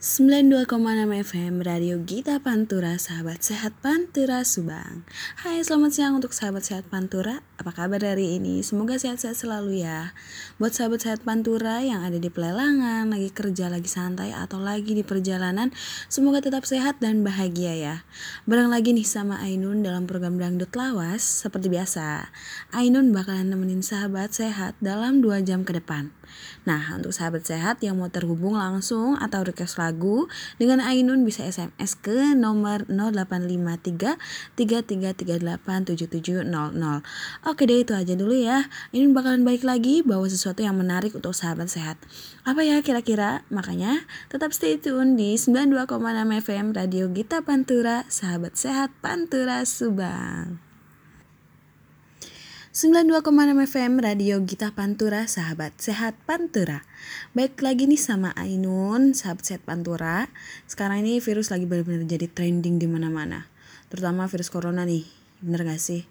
92,6 FM Radio Gita Pantura Sahabat Sehat Pantura Subang. Hai selamat siang untuk sahabat sehat Pantura. Apa kabar hari ini? Semoga sehat-sehat selalu ya. Buat sahabat sehat Pantura yang ada di pelelangan Lagi kerja, lagi santai atau lagi di perjalanan Semoga tetap sehat dan bahagia ya. Bareng lagi nih sama Ainun dalam program Dangdut Lawas Seperti biasa. Ainun bakalan nemenin sahabat sehat dalam 2 jam ke depan. Nah untuk sahabat sehat yang mau terhubung langsung atau request lagu dengan Ainun bisa SMS ke nomor 0853 7700. Oke deh itu aja dulu ya. Ini bakalan baik lagi bawa sesuatu yang menarik untuk sahabat sehat. Apa ya kira-kira? Makanya tetap stay tune di 92,6 FM Radio Gita Pantura, sahabat sehat Pantura Subang. 92,6 FM Radio Gita Pantura Sahabat Sehat Pantura. Baik lagi nih sama Ainun Sahabat Sehat Pantura. Sekarang ini virus lagi benar-benar jadi trending di mana-mana. Terutama virus corona nih Bener gak sih?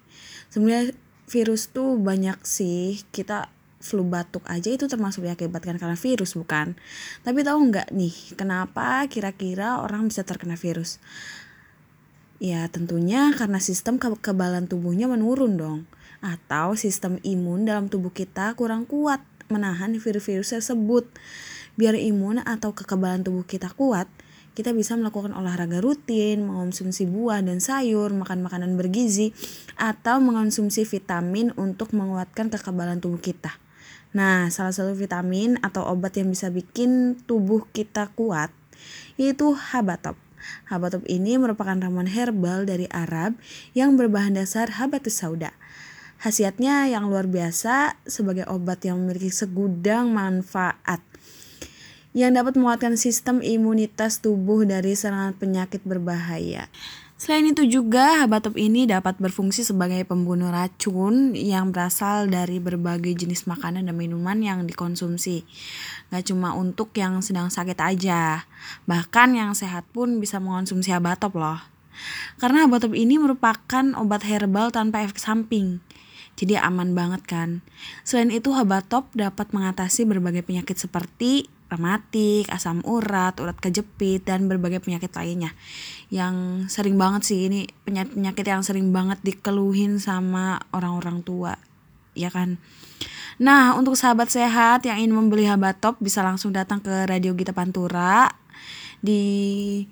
Sebenarnya virus tuh banyak sih Kita flu batuk aja itu termasuk diakibatkan karena virus bukan? Tapi tahu nggak nih kenapa kira-kira orang bisa terkena virus? Ya tentunya karena sistem kekebalan tubuhnya menurun dong atau sistem imun dalam tubuh kita kurang kuat menahan virus-virus tersebut. Biar imun atau kekebalan tubuh kita kuat, kita bisa melakukan olahraga rutin, mengonsumsi buah dan sayur, makan makanan bergizi, atau mengonsumsi vitamin untuk menguatkan kekebalan tubuh kita. Nah, salah satu vitamin atau obat yang bisa bikin tubuh kita kuat yaitu habatop. Habatop ini merupakan ramuan herbal dari Arab yang berbahan dasar habatus sauda. Hasiatnya yang luar biasa sebagai obat yang memiliki segudang manfaat yang dapat menguatkan sistem imunitas tubuh dari serangan penyakit berbahaya. Selain itu juga habatop ini dapat berfungsi sebagai pembunuh racun yang berasal dari berbagai jenis makanan dan minuman yang dikonsumsi. Gak cuma untuk yang sedang sakit aja, bahkan yang sehat pun bisa mengonsumsi habatop loh. Karena habatop ini merupakan obat herbal tanpa efek samping jadi aman banget kan. Selain itu Habatop dapat mengatasi berbagai penyakit seperti rematik, asam urat, urat kejepit dan berbagai penyakit lainnya. Yang sering banget sih ini penyakit-penyakit yang sering banget dikeluhin sama orang-orang tua. Ya kan? Nah, untuk sahabat sehat yang ingin membeli Habatop bisa langsung datang ke Radio Gita Pantura di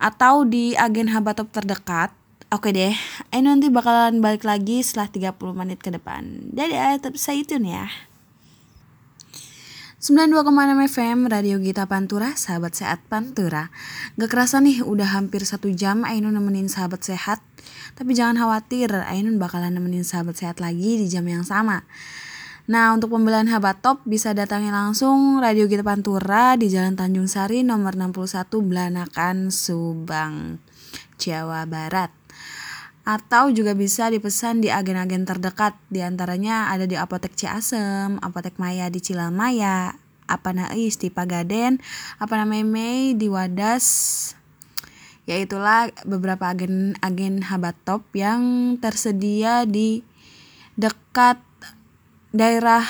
atau di agen Habatop terdekat Oke deh, ini nanti bakalan balik lagi setelah 30 menit ke depan. Dadah, tetap stay tune ya. 92,6 FM Radio Gita Pantura, sahabat sehat Pantura. Gak kerasa nih, udah hampir satu jam Ainun nemenin sahabat sehat. Tapi jangan khawatir, Ainun bakalan nemenin sahabat sehat lagi di jam yang sama. Nah, untuk pembelian Habat Top bisa datangi langsung Radio Gita Pantura di Jalan Tanjung Sari nomor 61 Belanakan, Subang, Jawa Barat atau juga bisa dipesan di agen-agen terdekat di antaranya ada di Apotek Ciasem, Apotek Maya di Cilamaya, apa Nais di Pagaden, apa di Wadas, yaitulah beberapa agen-agen habat top yang tersedia di dekat daerah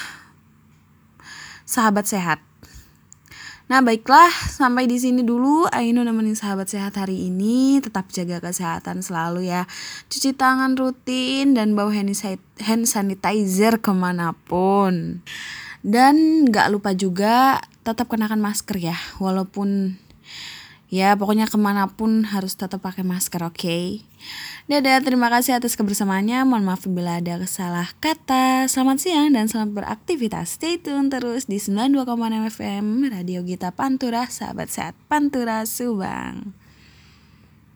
sahabat sehat. Nah baiklah sampai di sini dulu. Ainu nemenin sahabat sehat hari ini. Tetap jaga kesehatan selalu ya. Cuci tangan rutin dan bawa hand sanitizer ke mana pun. Dan nggak lupa juga tetap kenakan masker ya walaupun ya pokoknya ke mana pun harus tetap pakai masker oke okay? Dadah, terima kasih atas kebersamaannya. Mohon maaf bila ada salah kata. Selamat siang dan selamat beraktivitas. Stay tune terus di 92,6 FM Radio Gita Pantura, sahabat sehat Pantura Subang.